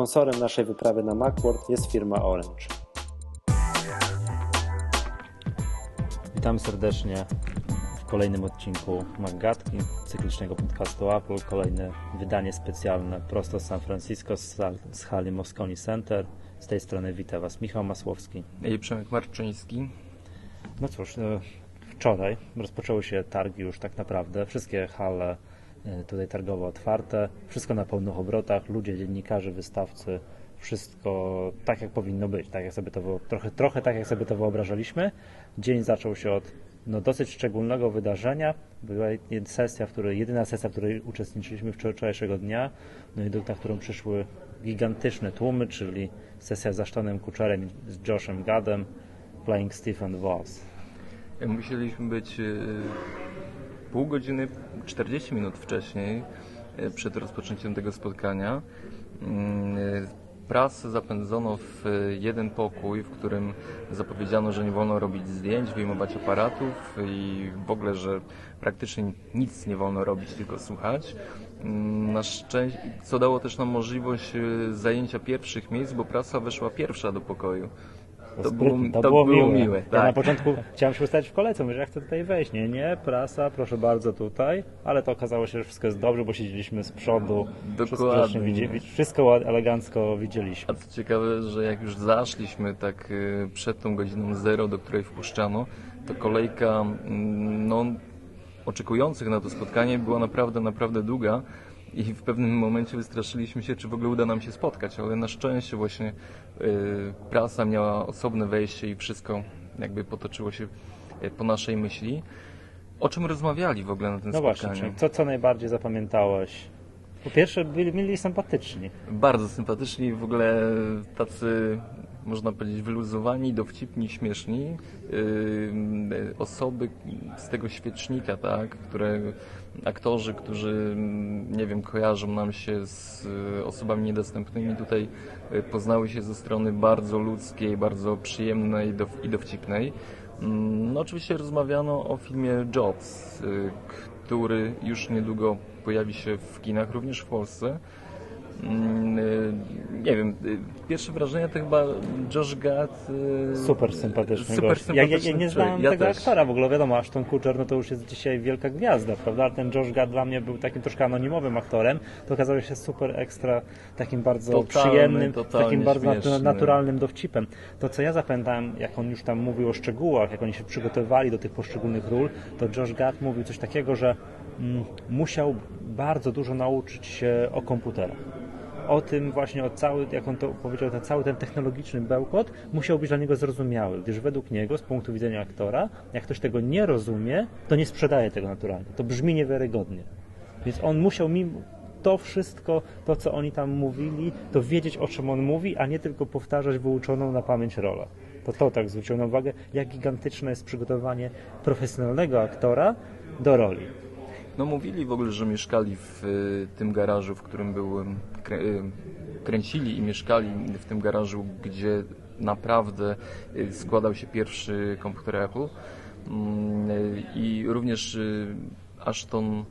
Sponsorem naszej wyprawy na Macworld jest firma Orange. Witamy serdecznie w kolejnym odcinku Maggatki, cyklicznego podcastu Apple. Kolejne wydanie specjalne prosto z San Francisco, z hali Moscone Center. Z tej strony wita Was Michał Masłowski i Przemek Marczyński. No cóż, e, wczoraj rozpoczęły się targi już tak naprawdę. Wszystkie hale tutaj targowo otwarte, wszystko na pełnych obrotach, ludzie, dziennikarze, wystawcy, wszystko tak jak powinno być, tak jak sobie to, trochę, trochę tak jak sobie to wyobrażaliśmy. Dzień zaczął się od no, dosyć szczególnego wydarzenia. Była sesja, w której, jedyna sesja, w której uczestniczyliśmy wczorajszego dnia, no i na którą przyszły gigantyczne tłumy, czyli sesja z Ashtonem Kutcherem z Joshem Gadem, Playing Stephen Voss. Musieliśmy być e, pół godziny, 40 minut wcześniej, e, przed rozpoczęciem tego spotkania. Mm, e, prasę zapędzono w jeden pokój, w którym zapowiedziano, że nie wolno robić zdjęć, wyjmować aparatów i w ogóle, że praktycznie nic nie wolno robić, tylko słuchać. Mm, na szczęście, co dało też nam możliwość zajęcia pierwszych miejsc, bo prasa weszła pierwsza do pokoju. To, było, to, to było, było miłe. miłe. Ja tak. na początku chciałem się ustawić w kolejce, mówię, że ja chcę tutaj wejść. Nie, nie, prasa, proszę bardzo tutaj, ale to okazało się, że wszystko jest dobrze, bo siedzieliśmy z przodu. Dokładnie. Wszystko, wszystko elegancko widzieliśmy. A co ciekawe, że jak już zaszliśmy tak y, przed tą godziną zero, do której wpuszczano, to kolejka mm, no, oczekujących na to spotkanie była naprawdę, naprawdę długa i w pewnym momencie wystraszyliśmy się, czy w ogóle uda nam się spotkać, ale na szczęście właśnie y, prasa miała osobne wejście i wszystko jakby potoczyło się y, po naszej myśli. O czym rozmawiali w ogóle na tym no spotkaniu? No właśnie, co, co najbardziej zapamiętałeś? Po pierwsze, byli, byli sympatyczni. Bardzo sympatyczni, w ogóle tacy, można powiedzieć, wyluzowani, dowcipni, śmieszni. Yy, osoby z tego świecznika, tak, które aktorzy, którzy, mm, nie wiem, kojarzą nam się z y, osobami niedostępnymi, tutaj y, poznały się ze strony bardzo ludzkiej, bardzo przyjemnej i dowcipnej. Mm, no oczywiście rozmawiano o filmie Jobs, y, który już niedługo pojawi się w kinach, również w Polsce. Mm, y, nie wiem, y, pierwsze wrażenie to chyba Josh Gad. Y, super sympatyczny super gość. Ja, ja, ja, nie znałem ja tego też. aktora w ogóle, wiadomo, Ashton Kutcher no to już jest dzisiaj wielka gwiazda, prawda? Ale ten Josh Gad dla mnie był takim troszkę anonimowym aktorem, to okazało się super ekstra, takim bardzo totalny, przyjemnym, takim bardzo śmieszny. naturalnym dowcipem. To co ja zapamiętałem, jak on już tam mówił o szczegółach, jak oni się przygotowywali do tych poszczególnych ról, to Josh Gad mówił coś takiego, że mm, musiał bardzo dużo nauczyć się o komputerach o tym właśnie, o cały, jak on to powiedział, ten cały ten technologiczny bełkot musiał być dla niego zrozumiały, gdyż według niego, z punktu widzenia aktora, jak ktoś tego nie rozumie, to nie sprzedaje tego naturalnie. To brzmi niewiarygodnie. Więc on musiał mimo to wszystko, to co oni tam mówili, to wiedzieć o czym on mówi, a nie tylko powtarzać wyuczoną na pamięć rolę. To to tak zwróciło na uwagę, jak gigantyczne jest przygotowanie profesjonalnego aktora do roli. No mówili w ogóle, że mieszkali w y, tym garażu, w którym był, y, kręcili i mieszkali w tym garażu, gdzie naprawdę y, składał się pierwszy komputer Apple. Mm, I również Ashton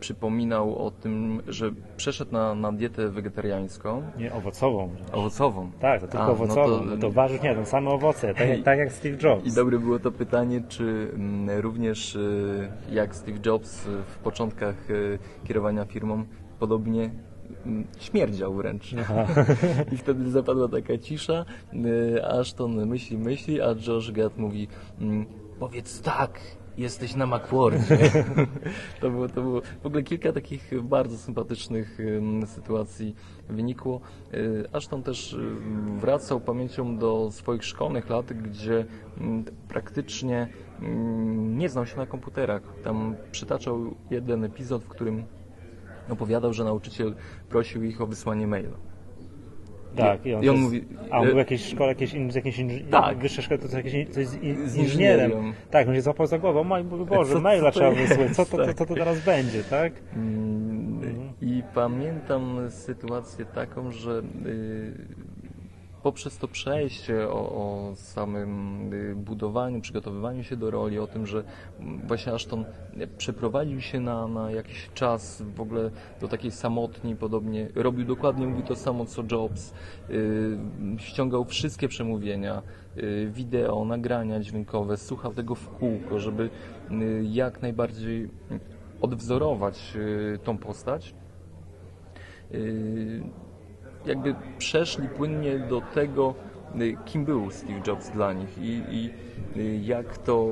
przypominał o tym, że przeszedł na, na dietę wegetariańską. Nie, owocową. Owocową. Tak, to tylko A, owocową. No to, to warzyw nie, to same owoce, tak, jak, tak jak Steve Jobs. I dobre było to pytanie, czy mm, również y, jak Steve Jobs w początkach y, kierowania firmą, podobnie mm, śmierdział wręcz. I wtedy zapadła taka cisza, y, to myśli, myśli, a Josh Gad mówi, mm, powiedz tak, jesteś na Macwordzie. to, było, to było w ogóle kilka takich bardzo sympatycznych sytuacji wynikło. Y, Ashton też wracał pamięcią do swoich szkolnych lat, gdzie praktycznie nie znał się na komputerach. Tam przytaczał jeden epizod, w którym opowiadał, że nauczyciel prosił ich o wysłanie maila. Tak, i on, I on mówi... A on był w jakiejś szkole, jakieś, in, jakieś in, tak. wyższe szkoły, to, jakieś, to jest in, z inżynierem. Tak, on się złapał za głową, mój Boże, co, maila trzeba wysłać, co to, to, to, to teraz będzie, tak? Mm, I pamiętam sytuację taką, że y, poprzez to przejście o, o samym y, budowaniu, przygotowywaniu się do roli, o tym, że właśnie Ashton przeprowadził się na, na jakiś czas w ogóle do takiej samotni, podobnie, robił dokładnie, mówił to samo co Jobs, yy, ściągał wszystkie przemówienia, yy, wideo, nagrania dźwiękowe, słuchał tego w kółko, żeby jak najbardziej odwzorować tą postać. Jakby przeszli płynnie do tego, y, kim był Steve Jobs dla nich i, i y, jak to,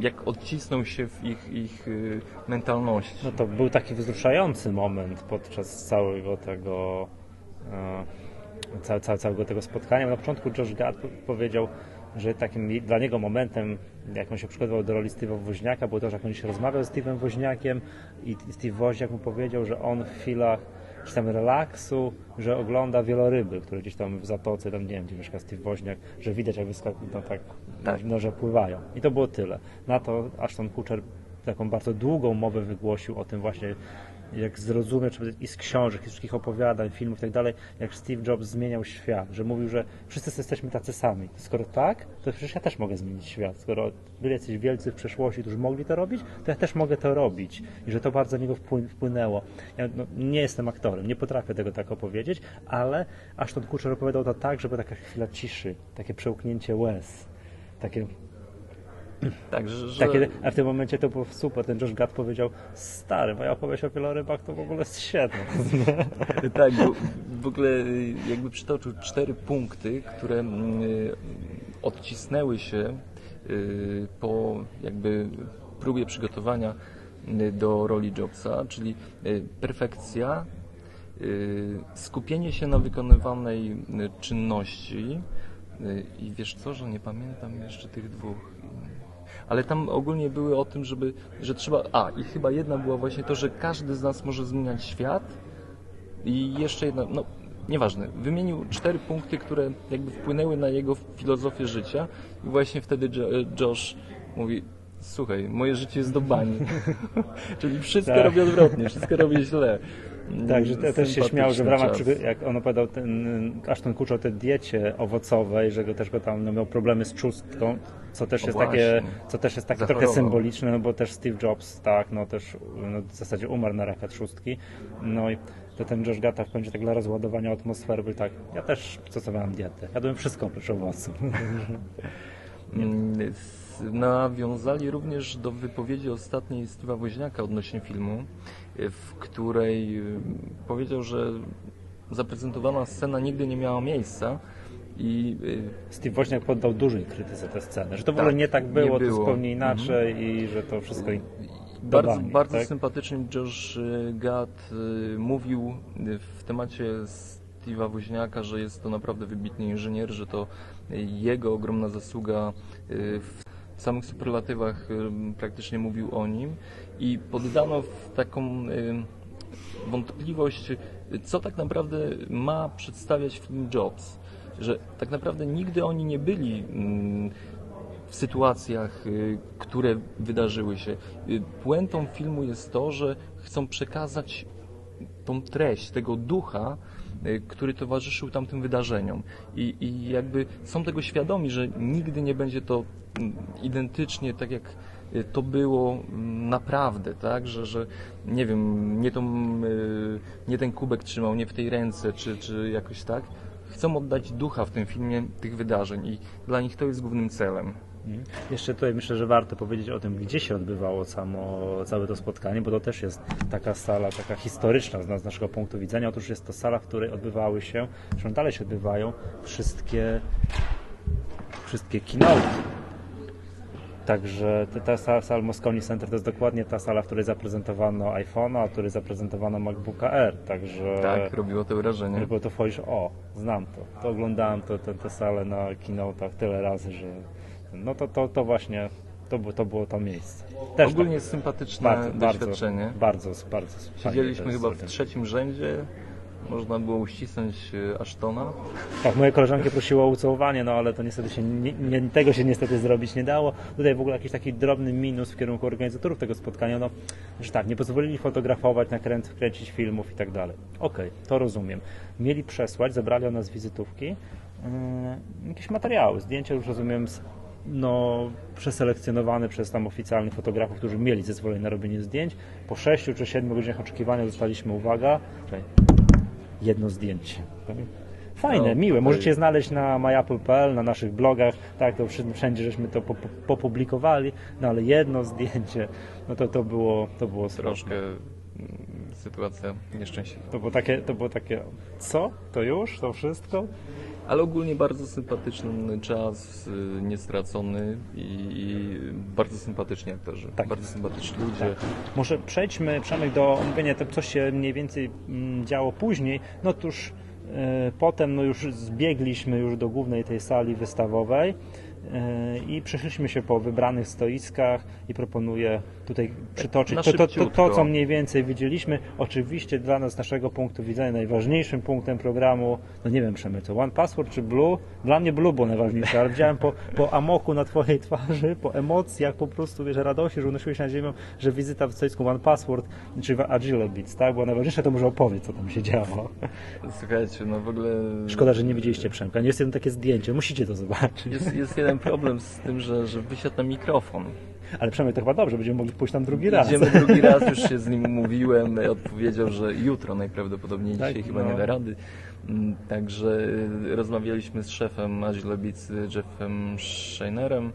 jak odcisnął się w ich, ich y, mentalności. No to był taki wzruszający moment podczas całego tego e, całego tego spotkania. Na początku Josh Gad powiedział, że takim dla niego momentem, jak on się przygotował do roli Steve'a Woźniaka, było to, że jak on się rozmawiał z Steve'em Woźniakiem i Steve Woźniak mu powiedział, że on w chwilach czy tam relaksu, że ogląda wieloryby, które gdzieś tam w zatoce, tam nie wiem, gdzie mieszka Steve Woźniak, że widać jak wyskakują, no tak, tak. No, że pływają. I to było tyle. Na to Ashton Kutcher taką bardzo długą mowę wygłosił o tym właśnie, jak zrozumieć i z książek, i z wszystkich opowiadań, filmów i tak dalej, jak Steve Jobs zmieniał świat, że mówił, że wszyscy jesteśmy tacy sami. Skoro tak, to przecież ja też mogę zmienić świat. Skoro byli jacyś wielcy w przeszłości, którzy mogli to robić, to ja też mogę to robić. I że to bardzo na niego wpłynęło. Ja no, nie jestem aktorem, nie potrafię tego tak opowiedzieć, ale Ashton Kutcher opowiadał to tak, żeby taka chwila ciszy, takie przełknięcie łez, takie tak, że... Takie, a w tym momencie to było super. Ten Josh Gad powiedział, stary, moja opowieść o wielorybach to w ogóle jest świetna. tak, bo w ogóle jakby przytoczył cztery punkty, które mm, odcisnęły się y, po jakby próbie przygotowania y, do roli Jobsa, czyli y, perfekcja, skupienie się na wykonywanej czynności i wiesz co, że nie pamiętam jeszcze tych dwóch ale tam ogólnie były o tym, żeby, że trzeba, a i chyba jedna była właśnie to, że każdy z nas może zmieniać świat i jeszcze jedna, no nieważne, wymienił cztery punkty, które jakby wpłynęły na jego filozofię życia i właśnie wtedy Josh mówi, słuchaj, moje życie jest do bani. Czyli wszystko tak. robię odwrotnie, wszystko robię źle. Tak, że też się śmiał, że w ramach, czas. jak on opowiadał ten, Ashton Kutcher o tej diecie owocowej, że go też go tam no, miał problemy z czustką, co też o jest właśnie. takie, co też jest takie trochę symboliczne, no bo też Steve Jobs, tak, no też no, w zasadzie umarł na raka trzustki, no i to ten Josh Gata w końcu tak dla rozładowania atmosfery był tak, ja też stosowałem dietę, jadłem wszystko oprócz owoców. Nawiązali również do wypowiedzi ostatniej Steve'a Woźniaka odnośnie filmu, w której y, powiedział, że zaprezentowana scena nigdy nie miała miejsca, i y, Steve Woźniak poddał dużej krytyce tę scenę, że to w ogóle tak, nie tak było, nie było. to zupełnie inaczej mhm. i że to wszystko bardzo, bardzo tak? sympatycznie Josh Gad mówił w temacie Steve'a Woźniaka, że jest to naprawdę wybitny inżynier, że to jego ogromna zasługa w samych superlatywach praktycznie mówił o nim i poddano w taką wątpliwość, co tak naprawdę ma przedstawiać film Jobs, że tak naprawdę nigdy oni nie byli w sytuacjach, y, które wydarzyły się. Y, puentą filmu jest to, że chcą przekazać tą treść, tego ducha, który towarzyszył tamtym wydarzeniom. I, I jakby są tego świadomi, że nigdy nie będzie to identycznie tak jak y, to było mm, naprawdę, tak, że, że nie wiem, nie, tą, y, nie ten kubek trzymał, nie w tej ręce, czy, czy jakoś tak. Chcą oddać ducha w tym filmie tych wydarzeń i dla nich to jest głównym celem. Mhm. Jeszcze tutaj myślę, że warto powiedzieć o tym, gdzie się odbywało samo, całe to spotkanie, bo to też jest taka sala, taka historyczna z, z naszego punktu widzenia. Otóż jest to sala, w której odbywały się, zresztą dalej się odbywają wszystkie, wszystkie keynote Także ta sala, sala Moscone Center to jest dokładnie ta sala, w której zaprezentowano iPhone'a, a w której zaprezentowano MacBooka Air. Także tak, robiło to wrażenie. Robiło to wchodzisz, o, znam to. To oglądałem to, tę salę na keynote'ach tyle razy, że no to, to, to właśnie to, to było to miejsce. Też Ogólnie tak, sympatyczne bardzo, doświadczenie. Bardzo, bardzo. bardzo Siedzieliśmy chyba w trzecim rzędzie, można było uścisnąć e, Ashtona. Tak, moje koleżanki prosiły o ucałowanie, no ale to niestety się nie, nie, tego się niestety zrobić nie dało. Tutaj w ogóle jakiś taki drobny minus w kierunku organizatorów tego spotkania, no, że tak, nie pozwolili fotografować, nakręcić kręcić filmów i tak dalej. Okej, okay, to rozumiem. Mieli przesłać, zebrali o nas wizytówki, jakieś materiały, zdjęcia już rozumiem no, przeselekcjonowane przez tam oficjalnych fotografów, którzy mieli zezwolenie na robienie zdjęć. Po 6 czy 7 godzinach oczekiwania dostaliśmy, uwaga, jedno zdjęcie. Fajne, no, miłe. Możecie je znaleźć na myapple.pl, na naszych blogach, tak, to wszędzie żeśmy to popublikowali, no ale jedno zdjęcie, no to to było, to było Troszkę mm, sytuacja nieszczęśliwa. To było takie, to było takie, co? To już? To wszystko? Ale ogólnie bardzo sympatyczny czas, y, niestracony i bardzo sympatyczni aktorzy, tak. bardzo sympatyczni ludzie. Tak. Może przejdźmy, Przemek, do omówienia tego, co się mniej więcej mm, działo później. No tuż y, potem no już zbiegliśmy już do głównej tej sali wystawowej i przeszliśmy się po wybranych stoiskach i proponuję tutaj przytoczyć to, to, to, to, co mniej więcej widzieliśmy. Oczywiście dla nas, z naszego punktu widzenia, najważniejszym punktem programu, no nie wiem Przemy, co One Password czy Blue? Dla mnie Blue było najważniejsze, ale widziałem po, po amoku na Twojej twarzy, po emocjach, po prostu, wiesz, radości, że unosiłeś na ziemię, że wizyta w stoisku One Password, czy w Agile Beats, tak? Było najważniejsze, to może opowiedz, co tam się działo. Słuchajcie, no w ogóle... Szkoda, że nie widzieliście Przemka. Nie jest jedno takie zdjęcie, musicie to zobaczyć. Jest, jest jeden problem z tym, że, że wysiadł na mikrofon. Ale przynajmniej to chyba dobrze, będziemy mogli pójść tam drugi raz. Idziemy drugi raz, już się z nim umówiłem, odpowiedział, że jutro najprawdopodobniej, tak, dzisiaj chyba no. nie da rady. Mm, także y, rozmawialiśmy z szefem Beats, Jeffem Scheinerem,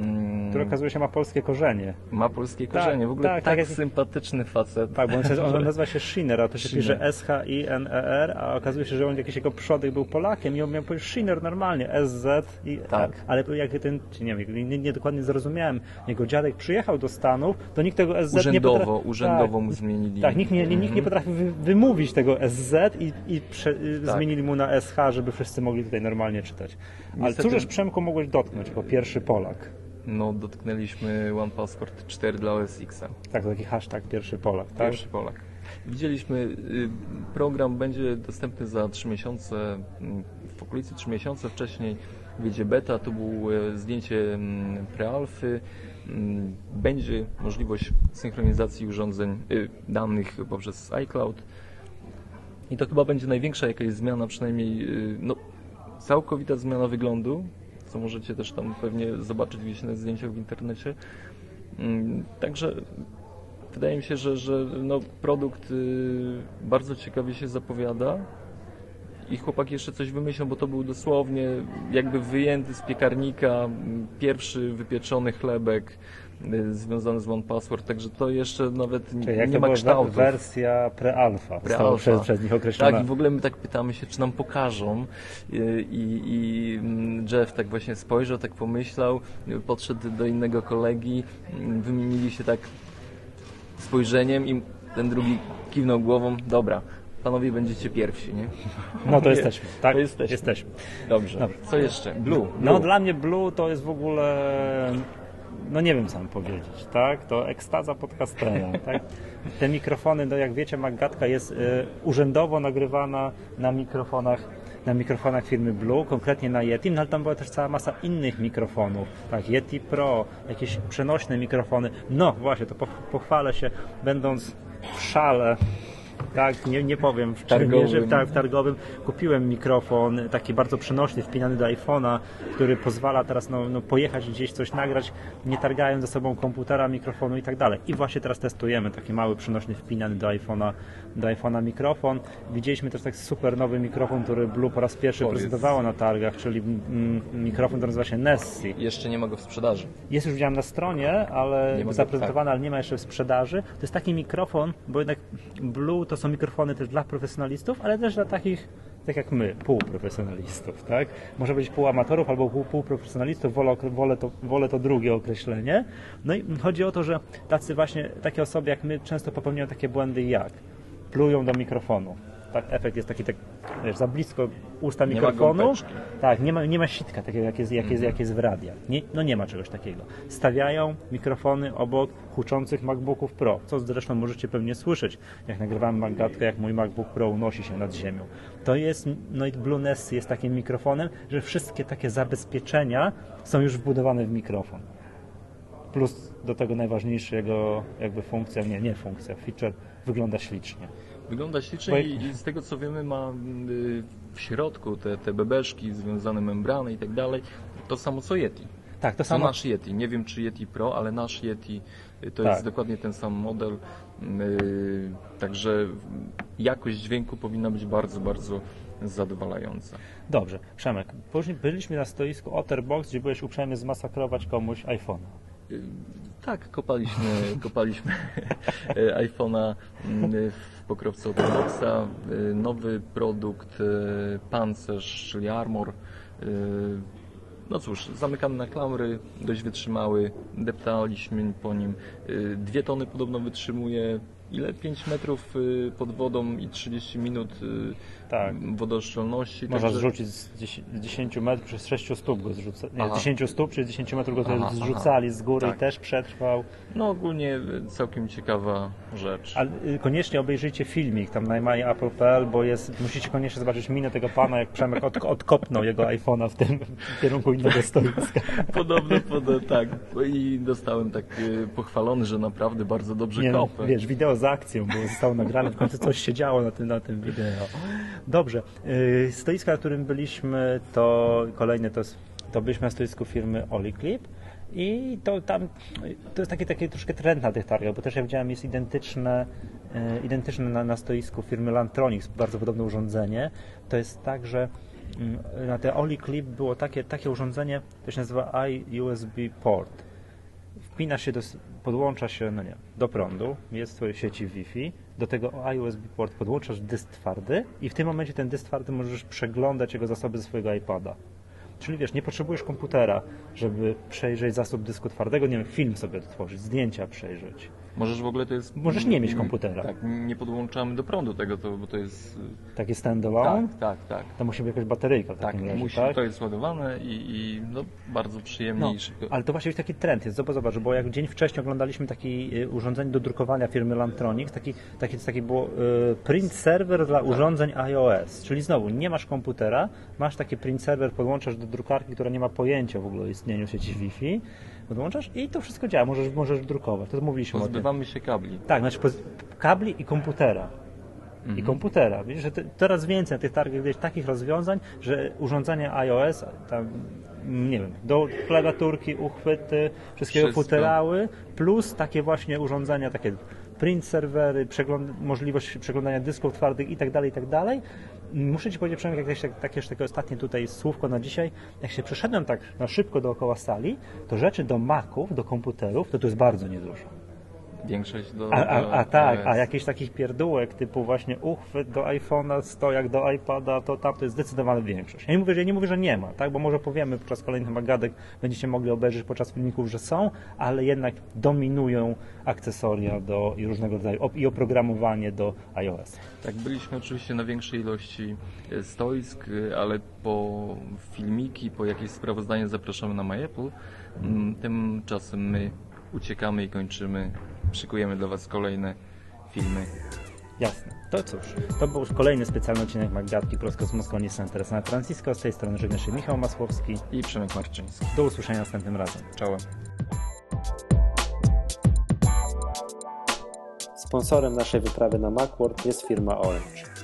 Mm. który okazuje się ma polskie korzenie. Ma polskie korzenie, tak, w ogóle tak, tak, tak sympatyczny facet. Tak, bo on, on nazywa się Schinner, a to się pisze S-H-I-N-E-R, a okazuje się, że on jakiś jego przodek był Polakiem i on miał powiedzieć Schinner normalnie, S-Z i tak. ale jak ten, nie wiem, nie, nie, dokładnie zrozumiałem, jego dziadek przyjechał do Stanów, to nikt tego SZ urzędowo, nie potrafi... Urzędowo mu zmienili. Tak, nikt nie, nikt nie mhm. potrafi wy, wymówić tego SZ i, i prze, tak. zmienili mu na SH, żeby wszyscy mogli tutaj normalnie czytać. Ale Niestety... cóżeż Przemku mogłeś dotknąć jako pierwszy Polak? No, dotknęliśmy One Passport 4 dla OS X. Tak, taki hashtag pierwszy Polak, tak? Pierwszy Polak. Widzieliśmy, y, program będzie dostępny za 3 miesiące, mm, w okolicy 3 miesiące wcześniej wyjdzie beta, to było e, zdjęcie mm, prealfy, mm, będzie możliwość synchronizacji urządzeń, y, danych poprzez iCloud i to chyba będzie największa jakaś zmiana, przynajmniej y, no, całkowita zmiana wyglądu, co możecie też tam pewnie zobaczyć gdzieś na zdjęciach w internecie. Mm, także wydaje mi się, że, że no, produkt y, bardzo ciekawie się zapowiada i chłopaki jeszcze coś wymyślą, bo to był dosłownie jakby wyjęty z piekarnika pierwszy wypieczony chlebek związany z OnePassword, także to jeszcze nawet Czyli nie ma kształtu. wersja pre-alpha pre przez, przez nich określona. Tak, i w ogóle my tak pytamy się, czy nam pokażą y, i, i mm, Jeff tak właśnie spojrzał, tak pomyślał, podszedł do innego kolegi, mm, wymienili się tak spojrzeniem i ten drugi kiwnął głową, dobra, panowie będziecie pierwsi, nie? No to jesteśmy, tak? To jesteśmy. jesteśmy. Dobrze. Dobra. Co jeszcze? Blue. Blue. No dla mnie Blue to jest w ogóle no nie wiem co mam powiedzieć, tak? To ekstaza podcastera, tak? Te mikrofony, no jak wiecie, Maggatka jest y, urzędowo nagrywana na mikrofonach na mikrofonach firmy Blue, konkretnie na Yeti, no ale tam była też cała masa innych mikrofonów, tak, Yeti Pro, jakieś przenośne mikrofony. No właśnie, to pochwalę się, będąc w szale tak, nie, nie powiem, w targowym. tak, w targowym kupiłem mikrofon taki bardzo przenośny, wpinany do iPhone'a, który pozwala teraz no, no, pojechać gdzieś coś nagrać, nie targając ze sobą komputera, mikrofonu i tak dalej. I właśnie teraz testujemy taki mały przenośny wpinany do iPhone'a do iPhone'a mikrofon. Widzieliśmy też tak super nowy mikrofon, który Blue po raz pierwszy Powiedz. prezentowało na targach, czyli mikrofon, który nazywa się Nessie. Jeszcze nie ma go w sprzedaży. Jest już widziałem na stronie, ale zaprezentowany, tak. ale nie ma jeszcze w sprzedaży. To jest taki mikrofon, bo jednak Blue to są mikrofony też dla profesjonalistów, ale też dla takich tak jak my, półprofesjonalistów, tak? Może być półamatorów albo pół, półprofesjonalistów, wolę, wolę, to, wolę to drugie określenie. No i chodzi o to, że tacy właśnie, takie osoby jak my często popełniają takie błędy jak plują do mikrofonu. Tak, efekt jest taki tak, wiesz, za blisko usta nie mikrofonu. Tak, nie ma, nie ma sitka takiego, jak jest, jak jest, jak jest w radiach. Nie, no nie ma czegoś takiego. Stawiają mikrofony obok huczących MacBooków Pro, co zresztą możecie pewnie słyszeć, jak nagrywam Maggatkę, jak mój MacBook Pro unosi się nad ziemią. To jest, no i Blue Nest jest takim mikrofonem, że wszystkie takie zabezpieczenia są już wbudowane w mikrofon. Plus do tego najważniejszy jego jakby funkcja, nie, nie funkcja, feature wygląda ślicznie. Wygląda ślicznie i, i z tego co wiemy ma y, w środku te, te bebeszki, związane membrany i tak dalej, to samo co Yeti. Tak, to, to samo. nasz Yeti. Nie wiem czy Yeti Pro, ale nasz Yeti y, to tak. jest dokładnie ten sam model. Yy, także jakość dźwięku powinna być bardzo, bardzo zadowalająca. Dobrze, Przemek, później byliśmy na stoisku Otterbox, gdzie byłeś uprzejmy zmasakrować komuś iPhone'a. Tak, kopaliśmy, kopaliśmy iPhone'a mm, w pokrowcu Otterboxa. Yy, nowy produkt pancerz, czyli Armor no cóż, zamykany na klamry, dość wytrzymały, deptaliśmy po nim. Dwie tony podobno wytrzymuje ile? 5 metrów y, pod wodą i 30 minut y, tak. wodooszczelności. Można także... zrzucić z 10 metrów przez 6 stóp go zrzuca. Nie, z 10 stóp przez 10 metrów go aha, zrzucali aha. z góry tak. i też przetrwał. No ogólnie całkiem ciekawa rzecz. Ale koniecznie obejrzyjcie filmik tam na Apple.pl, bo jest, musicie koniecznie zobaczyć minę tego pana, jak Przemek od, odkopnął jego iPhone'a w tym w kierunku innego stoiska. Podobno, podobno tak. I dostałem tak pochwalony, że naprawdę bardzo dobrze Nie, kopę. No, wiesz, wideo akcją, bo zostało nagrane, w końcu coś się działo na tym, na tym wideo. Dobrze. Y, stoiska, na którym byliśmy, to kolejne to, to byliśmy na stoisku firmy Oliclip. I to tam, to jest taki, taki troszkę trend na tych targach, bo też ja widziałem, jest identyczne, y, identyczne na, na stoisku firmy Lantronics, bardzo podobne urządzenie. To jest tak, że mm, na te Oliclip było takie, takie urządzenie, to się nazywa iUSB port. Wpina się do, podłącza się, no nie, do prądu, jest w swojej sieci Wi-Fi, do tego iUSB port podłączasz dysk twardy i w tym momencie ten dysk twardy możesz przeglądać jego zasoby ze swojego iPada. Czyli wiesz, nie potrzebujesz komputera, żeby przejrzeć zasób dysku twardego, nie wiem, film sobie tworzyć, zdjęcia przejrzeć. Możesz w ogóle to jest... Możesz nie mieć komputera. Tak, nie podłączamy do prądu tego, to, bo to jest... Y, Taki standalone? Tak, tak, tak. To musi być jakaś bateryjka w tak, takim razie, musi, tak? to jest ładowane i, i no, bardzo przyjemnie no. Ale to właśnie jest taki trend jest, zobacz, zobacz, bo jak dzień wcześniej oglądaliśmy taki y, urządzenie do drukowania firmy Lantronics, taki, taki, taki było y, print server dla tak. urządzeń iOS, czyli znowu nie masz komputera, masz taki print server, podłączasz do drukarki, która nie ma pojęcia w ogóle o istnieniu sieci Wi-Fi, podłączasz i to wszystko działa, możesz, możesz drukować, to mówiliśmy Pozbywamy o tym. się kabli. Tak, znaczy kabli i komputera. Mhm. I komputera. Widzisz, że te, coraz więcej na tych targach jest takich rozwiązań, że urządzenia iOS, tam, nie wiem, do klawiaturki, uchwyty, wszystkiego Wszystko. futerały, plus takie właśnie urządzenia, takie print serwery, przegląd możliwość przeglądania dysków twardych i tak dalej, i tak. Muszę Ci powiedzieć, Przemek, jak jeszcze, tak jeszcze takie ostatnie tutaj słówko na dzisiaj, jak się przeszedłem tak na szybko dookoła sali, to rzeczy do Maców, do komputerów, to to jest bardzo niedużo. Większość do. A, a, a tak, a jakichś takich pierdółek typu właśnie uchwyt do iPhone'a, stojak do iPada, to tam to jest zdecydowana większość. Ja nie mówię, że, nie mówię, że nie ma, tak? bo może powiemy podczas kolejnych magadek, będziecie mogli obejrzeć podczas filmików, że są, ale jednak dominują akcesoria do i różnego rodzaju i oprogramowanie do iOS. Tak, byliśmy oczywiście na większej ilości e, stoisk, e, ale po filmiki, po jakieś sprawozdanie zapraszamy na MyApple. Mm, tymczasem my uciekamy i kończymy. Szykujemy dla Was kolejne filmy. Jasne. To cóż, to był kolejny specjalny odcinek Magdatki prosto z Mosconi Center San Francisco. Z tej strony żegna się Michał Masłowski i Przemek Marczyński. Do usłyszenia następnym razem. Czołem. Sponsorem naszej wyprawy na Macworld jest firma Orange.